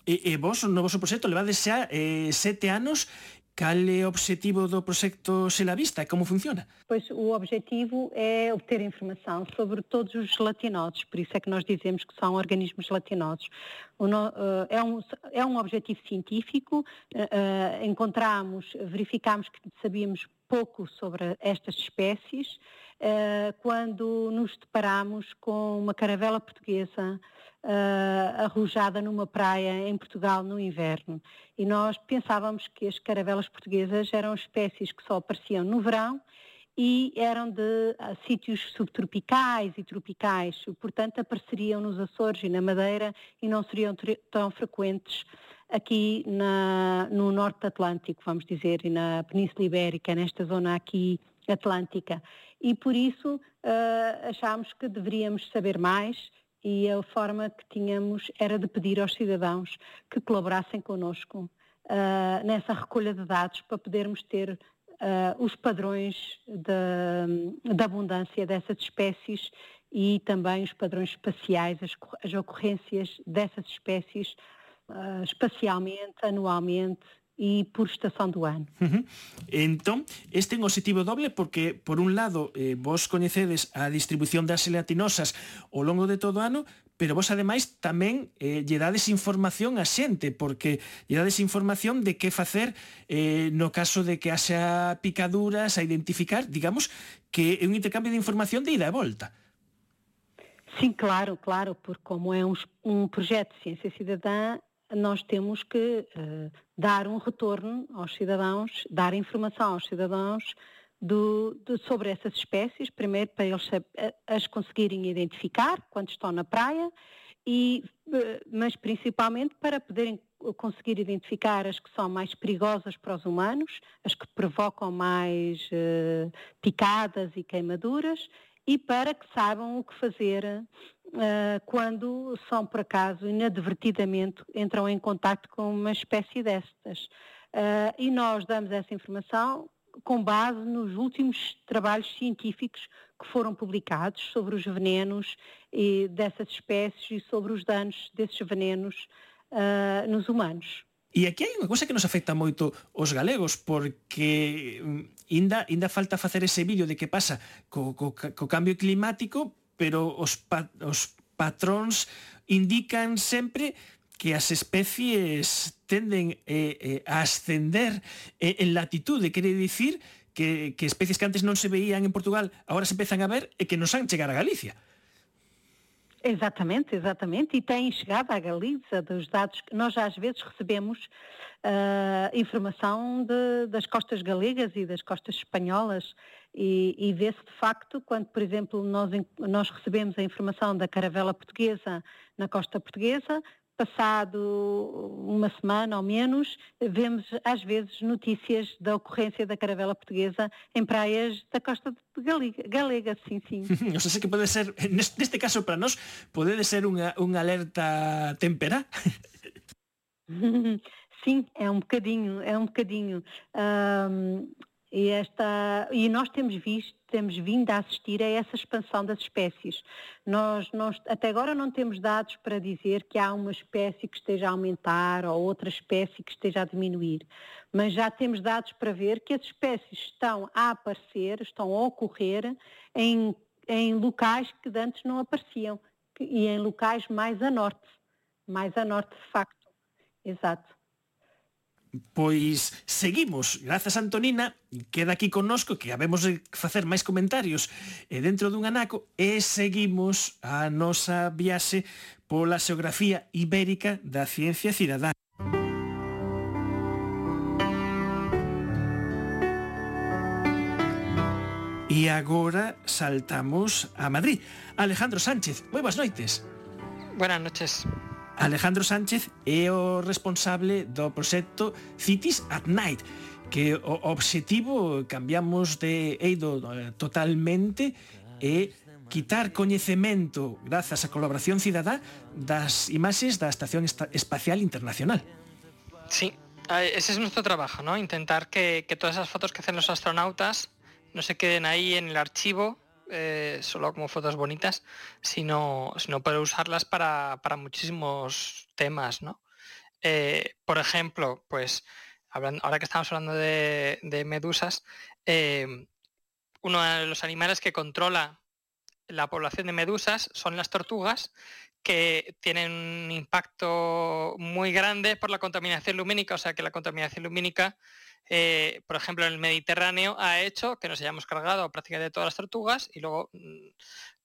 E, e vos, no vosso proxecto, levades xa eh, sete anos Cal é o objetivo do proxecto Selavista? Como funciona? Pois o objetivo é obter informação sobre todos os gelatinosos, por isso é que nós dizemos que são organismos gelatinosos. Eh, é um, é um objetivo científico, eh, eh, encontramos, verificámos que sabíamos pouco sobre estas espécies quando nos deparamos com uma caravela portuguesa uh, arrojada numa praia em Portugal no inverno. E nós pensávamos que as caravelas portuguesas eram espécies que só apareciam no verão e eram de uh, sítios subtropicais e tropicais, portanto apareceriam nos Açores e na Madeira e não seriam tão frequentes aqui na, no norte atlântico, vamos dizer, e na Península Ibérica, nesta zona aqui atlântica. E por isso uh, achámos que deveríamos saber mais e a forma que tínhamos era de pedir aos cidadãos que colaborassem connosco uh, nessa recolha de dados para podermos ter uh, os padrões da, da, abundância dessas espécies e também os padrões espaciais, as, as ocorrências dessas espécies uh, espacialmente, anualmente e por estación do ano. Uh -huh. Entón, este é un objetivo doble porque, por un lado, eh, vos coñecedes a distribución das gelatinosas ao longo de todo o ano, pero vos ademais tamén eh, lle dades información a xente, porque lle dades información de que facer eh, no caso de que haxa picaduras a identificar, digamos, que é un intercambio de información de ida e volta. Sim, claro, claro, porque como é um, um projeto de ciência cidadã, nós temos que uh, dar um retorno aos cidadãos, dar informação aos cidadãos do, do, sobre essas espécies, primeiro para eles as conseguirem identificar quando estão na praia, e, uh, mas principalmente para poderem conseguir identificar as que são mais perigosas para os humanos, as que provocam mais uh, picadas e queimaduras, e para que saibam o que fazer quando são, por acaso, inadvertidamente entram em contato com uma espécie destas. Uh, e nós damos essa informação com base nos últimos trabalhos científicos que foram publicados sobre os venenos e dessas espécies e sobre os danos desses venenos uh, nos humanos. E aquí hai unha cousa que nos afecta moito os galegos porque mm, inda, inda falta facer ese vídeo de que pasa co, co, co cambio climático pero os, pa os patróns indican sempre que as especies tenden eh, eh, a ascender eh, en latitude, quere dicir que, que especies que antes non se veían en Portugal agora se empezan a ver e que nos han chegar a Galicia. Exatamente, exatamente, e têm chegado à Galiza dos dados que nós às vezes recebemos uh, informação de, das costas galegas e das costas espanholas. E, e vê-se de facto quando, por exemplo, nós, nós recebemos a informação da caravela portuguesa na costa portuguesa, passado uma semana ou menos, vemos às vezes notícias da ocorrência da caravela portuguesa em praias da costa galega, galega sim, sim. o sea, que pode ser, neste caso para nós, pode ser unha, unha alerta tempera? sim, é um bocadinho, é um bocadinho. Um, e, esta, e nós temos visto, temos vindo a assistir a essa expansão das espécies. Nós, nós até agora não temos dados para dizer que há uma espécie que esteja a aumentar ou outra espécie que esteja a diminuir, mas já temos dados para ver que as espécies estão a aparecer, estão a ocorrer em, em locais que antes não apareciam e em locais mais a norte, mais a norte de facto. Exato. Pois seguimos, grazas Antonina, queda aquí connosco que habemos de facer máis comentarios e dentro dun anaco e seguimos a nosa viaxe pola xeografía ibérica da ciencia cidadá. E agora saltamos a Madrid. Alejandro Sánchez, moi boas noites. Buenas noches. Alejandro Sánchez é o responsable do proxecto Cities at Night que o obxectivo cambiamos de eido eh, totalmente e quitar coñecemento grazas á colaboración cidadá das imaxes da Estación Espacial Internacional. Sí, ese es nuestro trabajo, ¿no? Intentar que, que todas esas fotos que hacen los astronautas no se queden ahí en el archivo, eh, solo como fotos bonitas, sino, sino poder usarlas para, muchísimos temas, ¿no? Eh, por ejemplo, pues ahora que estamos hablando de, medusas, eh, uno de los animales que controla la población de medusas son las tortugas, que tienen un impacto muy grande por la contaminación lumínica, o sea que la contaminación lumínica eh, por ejemplo, en el Mediterráneo ha hecho que nos hayamos cargado prácticamente todas las tortugas y luego mm,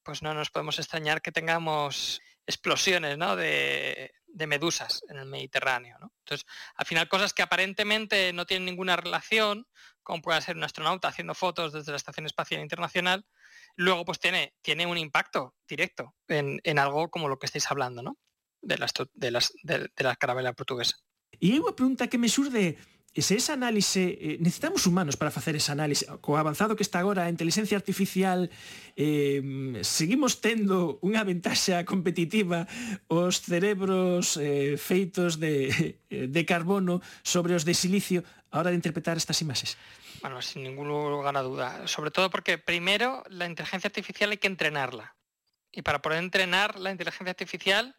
pues no nos podemos extrañar que tengamos explosiones de, medusas en el Mediterráneo. Entonces, al final cosas que aparentemente no tienen ninguna relación, como puede ser un astronauta haciendo fotos desde la Estación Espacial Internacional, luego pues tiene, tiene un impacto directo en, algo como lo que estáis hablando, ¿no? De las, de las, de, la carabela portuguesa. Y una pregunta que me surge se esa análise, eh, necesitamos humanos para facer esa análise, co avanzado que está agora a inteligencia artificial, eh, seguimos tendo unha ventaxa competitiva os cerebros eh, feitos de, de carbono sobre os de silicio a hora de interpretar estas imaxes? Bueno, sin ningún lugar a duda. Sobre todo porque, primero, la inteligencia artificial hay que entrenarla. Y para poder entrenar la inteligencia artificial,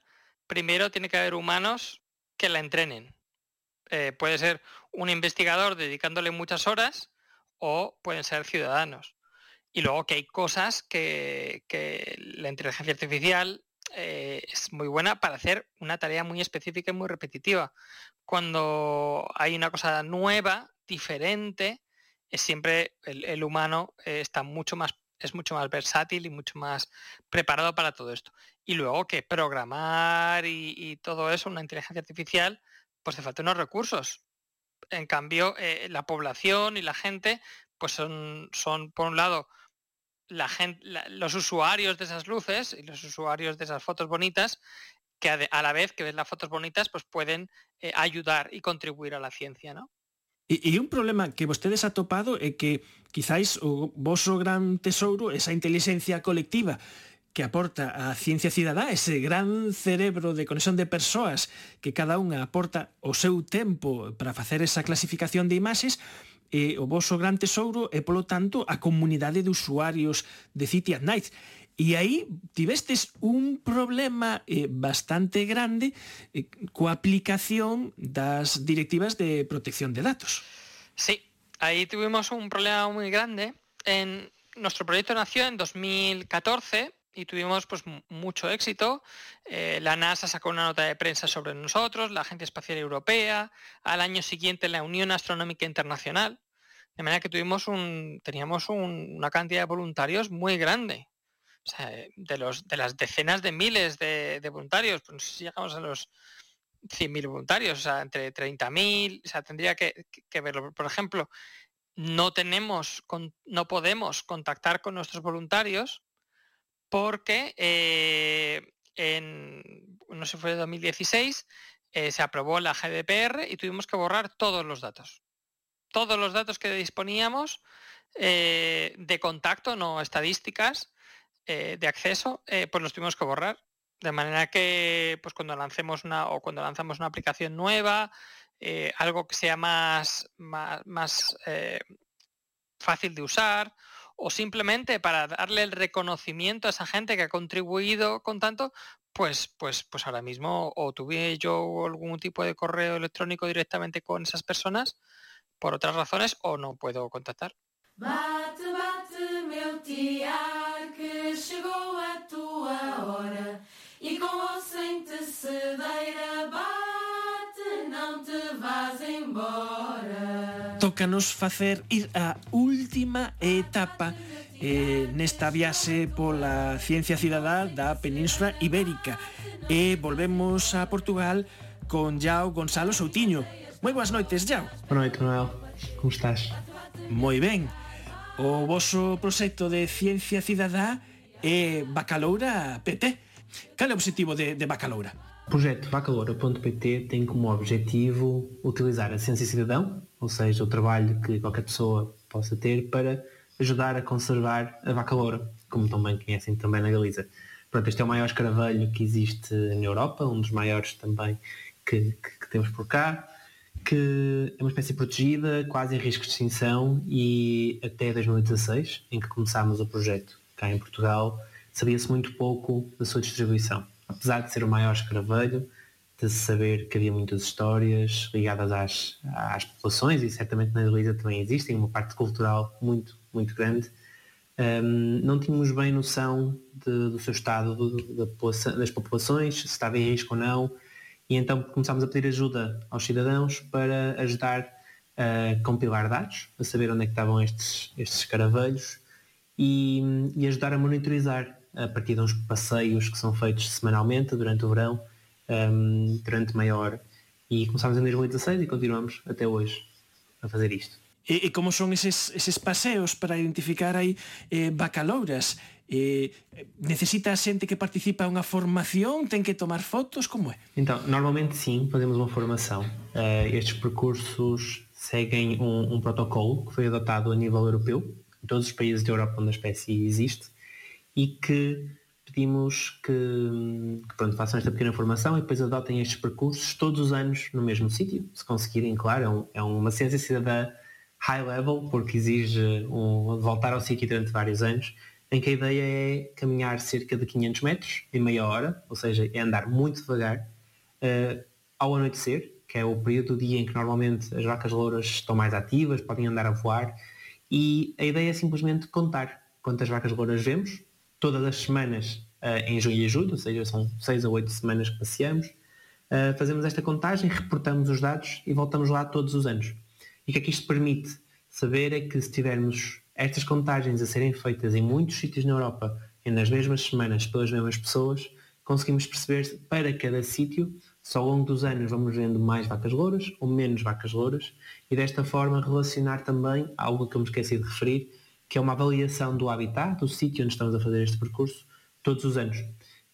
primero tiene que haber humanos que la entrenen. Eh, puede ser un investigador dedicándole muchas horas o pueden ser ciudadanos. Y luego que hay cosas que, la inteligencia artificial eh, es muy buena para hacer una tarea muy específica y muy repetitiva. Cuando hay una cosa nueva, diferente, es siempre el, humano eh, está mucho más es mucho más versátil y mucho más preparado para todo esto. Y luego que programar y todo eso, una inteligencia artificial, pues te faltan unos recursos. En cambio, eh, la población y la gente, pues son, son por un lado, la gente, los usuarios de esas luces y los usuarios de esas fotos bonitas, que a, la vez que ven las fotos bonitas, pues pueden eh, ayudar y contribuir a la ciencia, ¿no? Y, un problema que ustedes ha topado es que quizás o gran tesoro, esa inteligencia colectiva que aporta a ciencia cidadá ese gran cerebro de conexión de persoas que cada unha aporta o seu tempo para facer esa clasificación de imaxes, e o vosso gran tesouro é, polo tanto, a comunidade de usuarios de City at Night. E aí tivestes un problema eh, bastante grande eh, coa aplicación das directivas de protección de datos. Sí, aí tuvimos un problema moi grande. En, nuestro proyecto nació en 2014 y tuvimos pues mucho éxito. Eh, la NASA sacó una nota de prensa sobre nosotros, la Agencia Espacial Europea, al año siguiente la Unión Astronómica Internacional, de manera que tuvimos un, teníamos una cantidad de voluntarios muy grande. Sea, de, los, de las decenas de miles de, voluntarios, pues no sé si llegamos a los 100.000 voluntarios, o sea, entre 30.000, o sea, tendría que, verlo. Por ejemplo, no tenemos, no podemos contactar con nuestros voluntarios porque eh, en, no sé, fue 2016, eh, se aprobó la GDPR y tuvimos que borrar todos los datos. Todos los datos que disponíamos eh, de contacto, no estadísticas, eh, de acceso, pues los tuvimos que borrar. De manera que pues cuando lancemos una o cuando lanzamos una aplicación nueva, algo que sea más, más, fácil de usar, o simplemente para darle el reconocimiento a esa gente que ha contribuido con tanto, pues, pues, pues ahora mismo o tuve yo algún tipo de correo electrónico directamente con esas personas por otras razones o no puedo contactar. Tócanos facer ir á última etapa eh, nesta viaxe pola ciencia cidadá da Península Ibérica e volvemos a Portugal con Yao Gonzalo Soutinho. Moi boas noites, Yao. Boa noite, Noel. Como estás? Moi ben. O vosso proxecto de ciencia cidadá é Bacaloura PT. Cal é o obxectivo de, de Bacaloura? O projeto Bacaloura.pt tem como objetivo utilizar a ciência cidadão, ou seja, o trabalho que qualquer pessoa possa ter para ajudar a conservar a vaca loura, como também conhecem também na Galiza. Pronto, este é o maior escaravelho que existe na Europa, um dos maiores também que, que, que temos por cá, que é uma espécie protegida, quase em risco de extinção e até 2016, em que começámos o projeto, cá em Portugal, sabia-se muito pouco da sua distribuição. Apesar de ser o maior escaravelho, de saber que havia muitas histórias ligadas às, às populações e certamente na Galiza também existem uma parte cultural muito, muito grande, um, não tínhamos bem noção de, do seu estado das populações, se estava em risco ou não, e então começámos a pedir ajuda aos cidadãos para ajudar a compilar dados, a saber onde é que estavam estes, estes e, e, ajudar a monitorizar a partir de uns passeios que são feitos semanalmente durante o verão, um, durante meia hora. E começámos em 2016 e continuamos até hoje a fazer isto. E, e como son eses, eses paseos para identificar aí eh, bacalouras? Eh, necesita a xente que participa unha formación? Ten que tomar fotos? Como é? Então, normalmente sim, fazemos uma formação. Uh, estes percursos seguem um, um protocolo que foi adotado a nível europeu em todos os países da Europa onde a espécie existe e que pedimos que, que pronto, façam esta pequena formação e depois adotem estes percursos todos os anos no mesmo sítio, se conseguirem, claro, é, um, é uma ciência cidadã high level, porque exige um, voltar ao sítio durante vários anos, em que a ideia é caminhar cerca de 500 metros em meia hora, ou seja, é andar muito devagar, uh, ao anoitecer, que é o período do dia em que normalmente as vacas louras estão mais ativas, podem andar a voar, e a ideia é simplesmente contar quantas vacas louras vemos, todas as semanas uh, em junho e julho, ou seja, são seis a oito semanas que passeamos, uh, fazemos esta contagem, reportamos os dados e voltamos lá todos os anos. E o que é que isto permite saber é que se tivermos estas contagens a serem feitas em muitos sítios na Europa nas mesmas semanas pelas mesmas pessoas, conseguimos perceber para cada sítio se ao longo dos anos vamos vendo mais vacas louras ou menos vacas louras e desta forma relacionar também algo que eu me esqueci de referir, que é uma avaliação do habitat, do sítio onde estamos a fazer este percurso, todos os anos,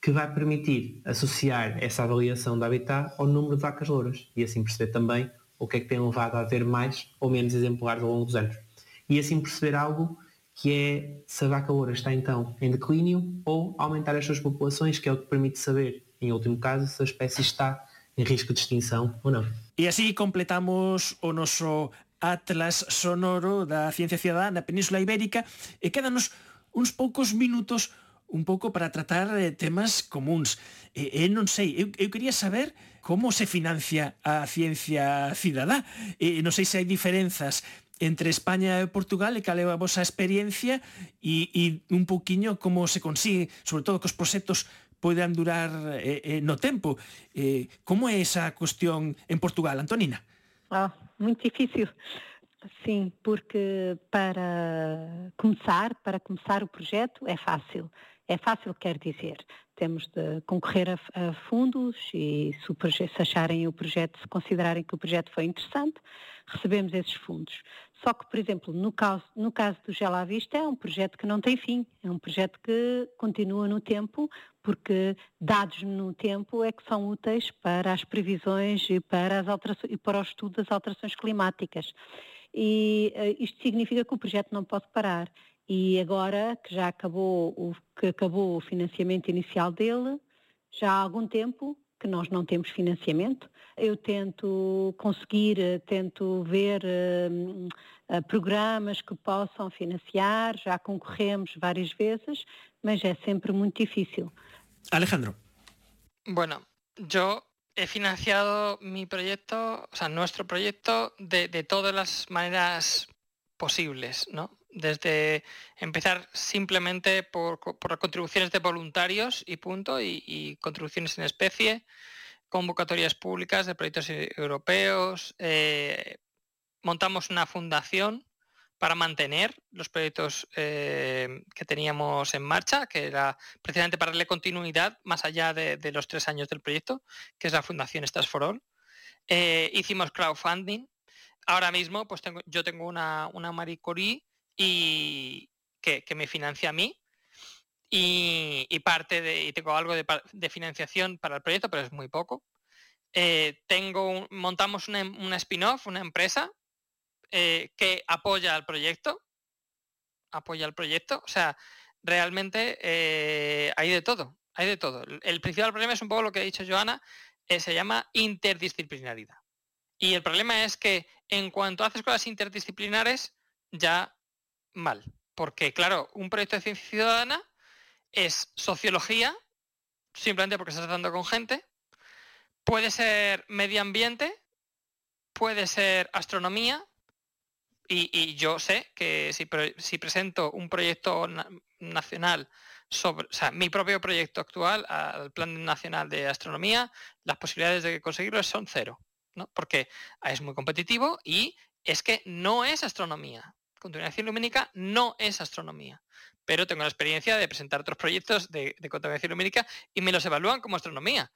que vai permitir associar essa avaliação do habitat ao número de vacas louras e assim perceber também o que é que tem levado a haver mais ou menos exemplares ao longo dos anos. E assim perceber algo que é se a vaca loura está então em declínio ou aumentar as suas populações, que é o que permite saber em último caso, se a espécie está em risco de extinção ou não. E así completamos o noso atlas sonoro da ciencia cidadá na Península Ibérica e quedanos uns poucos minutos un pouco para tratar eh, temas comuns. E, e non sei, eu, eu quería saber como se financia a ciencia cidadá. E, non sei se hai diferenzas entre España e Portugal e cal é a vosa experiencia e, e un poquinho como se consigue, sobre todo que os proxectos poidan durar eh, eh, no tempo. Eh, como é esa cuestión en Portugal, Antonina? Ah, muito difícil. Sim, porque para começar, para começar o projeto é fácil. É fácil, quer dizer, temos de concorrer a, a fundos e se, projeto, se acharem o projeto, se considerarem que o projeto foi interessante, recebemos esses fundos. Só que, por exemplo, no caso, no caso do Gela à Vista é um projeto que não tem fim, é um projeto que continua no tempo, porque dados no tempo é que são úteis para as previsões e para, as alterações, e para o estudo das alterações climáticas. E uh, isto significa que o projeto não pode parar. E agora que já acabou o, que acabou o financiamento inicial dele, já há algum tempo que nós não temos financiamento. Eu tento conseguir, eh, tento ver uh, uh, programas que possam financiar, já concorremos várias vezes, mas é sempre muito difícil. Alejandro. Bueno, yo he financiado mi proyecto, o sea, nuestro proyecto, de, todas las maneras posibles, ¿no? Desde empezar simplemente por, por contribuciones de voluntarios y punto, y, y, contribuciones en especie, convocatorias públicas de proyectos europeos, eh, montamos una fundación para mantener los proyectos eh, que teníamos en marcha, que era precisamente para darle continuidad más allá de, los tres años del proyecto, que es la Fundación Estas for All. Eh, hicimos crowdfunding. Ahora mismo, pues yo tengo una, una Marie Curie y que, me financia a mí. Y, parte de, y tengo algo de, financiación para el proyecto, pero es muy poco. Eh, tengo, montamos una spin-off, una empresa eh, que apoya al proyecto, apoya al proyecto, o sea, realmente eh, hay de todo, hay de todo. El principal problema es un poco lo que ha dicho Joana, eh, se llama interdisciplinaridad. Y el problema es que en cuanto haces cosas interdisciplinares, ya mal. Porque, claro, un proyecto de ciencia ciudadana es sociología, simplemente porque estás tratando con gente, puede ser medio ambiente, puede ser astronomía, y, yo sé que si, presento un proyecto na nacional sobre, o sea, mi propio proyecto actual al Plan Nacional de Astronomía, las posibilidades de conseguirlo son cero, ¿no? Porque es muy competitivo y es que no es astronomía. Contaminación lumínica no es astronomía. Pero tengo la experiencia de presentar otros proyectos de, contaminación lumínica y me los evalúan como astronomía.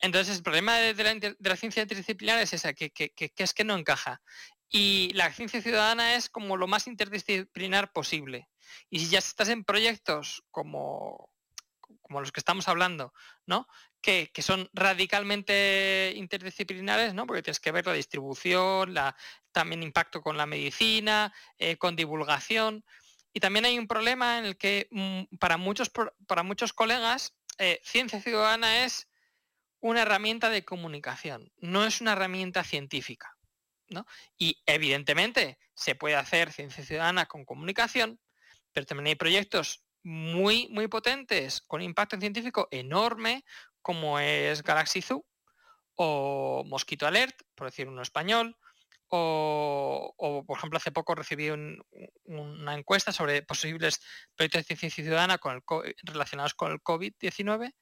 Entonces, el problema de, la, ciencia interdisciplinar es esa, que, es que no encaja. Y la ciencia ciudadana es como lo más interdisciplinar posible. Y si ya estás en proyectos como, como los que estamos hablando, ¿no? Que, que, son radicalmente interdisciplinares, ¿no? Porque tienes que ver la distribución, la, también impacto con la medicina, eh, con divulgación. Y también hay un problema en el que mm, para, muchos, para muchos colegas, eh, ciencia ciudadana es una herramienta de comunicación, no es una herramienta científica. Y evidentemente se puede hacer ciencia ciudadana con comunicación, pero también hay proyectos muy, muy potentes con impacto científico enorme, como es Galaxy Zoo o Mosquito Alert, por decir uno español, o, por ejemplo, hace poco recibí un, una encuesta sobre posibles proyectos de ciencia ciudadana relacionados con el COVID-19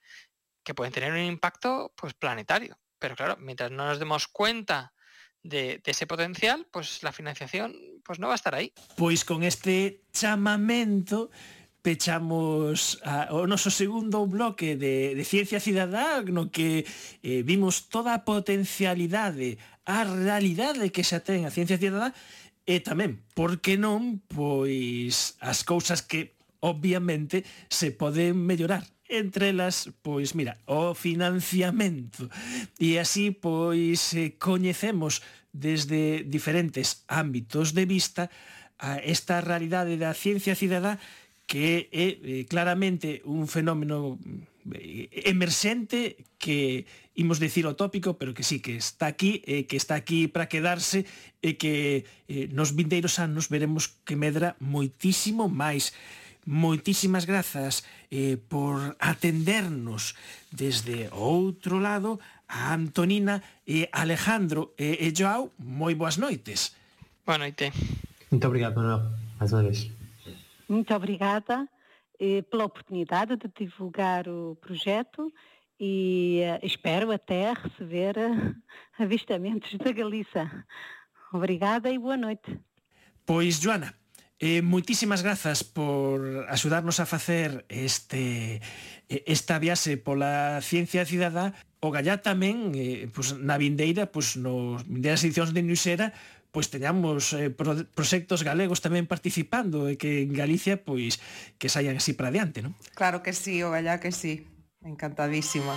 que pueden tener un impacto pues, planetario. Pero claro, mientras no nos demos cuenta de, de, ese potencial, pues la financiación pues no va a estar aí. Pois con este chamamento pechamos a, o noso segundo bloque de, de Ciencia Cidadá no que eh, vimos toda a potencialidade, a realidade que xa ten a Ciencia Cidadá e tamén, por que non, pois as cousas que obviamente se poden mellorar entre elas, pois, mira, o financiamento. E así, pois, eh, coñecemos desde diferentes ámbitos de vista a esta realidade da ciencia cidadá que é eh, claramente un fenómeno eh, emerxente que imos decir o tópico, pero que sí que está aquí, eh, que está aquí para quedarse e eh, que eh, nos vindeiros anos veremos que medra moitísimo máis. Moitísimas grazas eh, por atendernos desde outro lado a Antonina e Alejandro e, e Joao. Moi boas noites. Boa noite. Muito obrigado, Manuel, mais uma vez. Muito obrigada eh, pela oportunidade de divulgar o projeto e eh, espero até receber eh, avistamentos da Galiza. Obrigada e boa noite. Pois, Joana, Eh, moitísimas grazas por axudarnos a facer este eh, esta viaxe pola ciencia cidadá o gallá tamén eh, pues, na vindeira pues, nos vindeiras edicións de Nuxera pois teñamos eh, pro, proxectos galegos tamén participando e que en Galicia pois que saian así para adiante, non? Claro que sí, o gallá que sí. Encantadísima.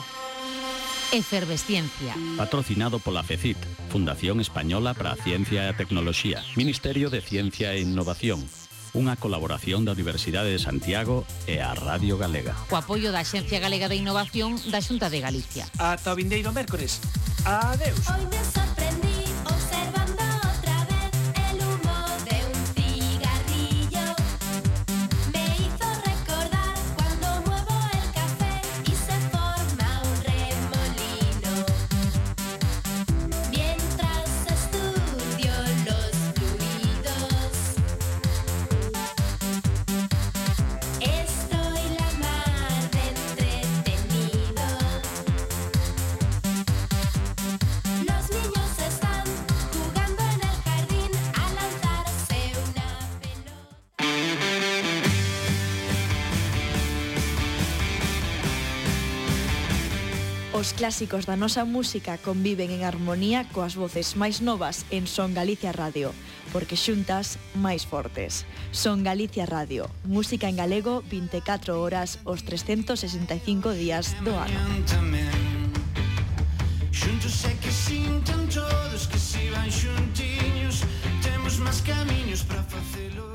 Efervesciencia. Patrocinado pola FECIT, Fundación Española para a Ciencia e a Tecnoloxía, Ministerio de Ciencia e Innovación, unha colaboración da Universidade de Santiago e a Radio Galega. Co apoio da Xencia Galega de Innovación da Xunta de Galicia. Ata o vindeiro mércores. Adeus. clásicos da nosa música conviven en armonía coas voces máis novas en Son Galicia Radio, porque xuntas máis fortes. Son Galicia Radio, música en galego 24 horas os 365 días do ano. Xuntos é que sintan todos que si van xuntiños Temos máis camiños para facelo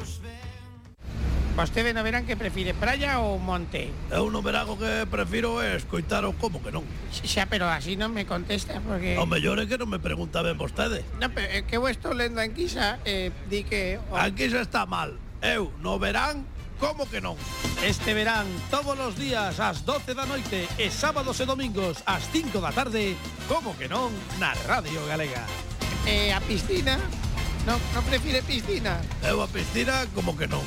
Vostede no verán que prefire praia ou monte? Eu no verán o que prefiro é escoitar o como que non. Xa, pero así non me contesta porque... O mellor é que non me pregunta ben vostede. Non, pero é que eu estou lendo a enquisa, eh, di que... O... A enquisa está mal. Eu no verán como que non? Este verán, todos os días ás 12 da noite e sábados e domingos ás 5 da tarde, como que non, na Radio Galega. E eh, a piscina? Non, non prefire piscina? Eu a piscina como que non.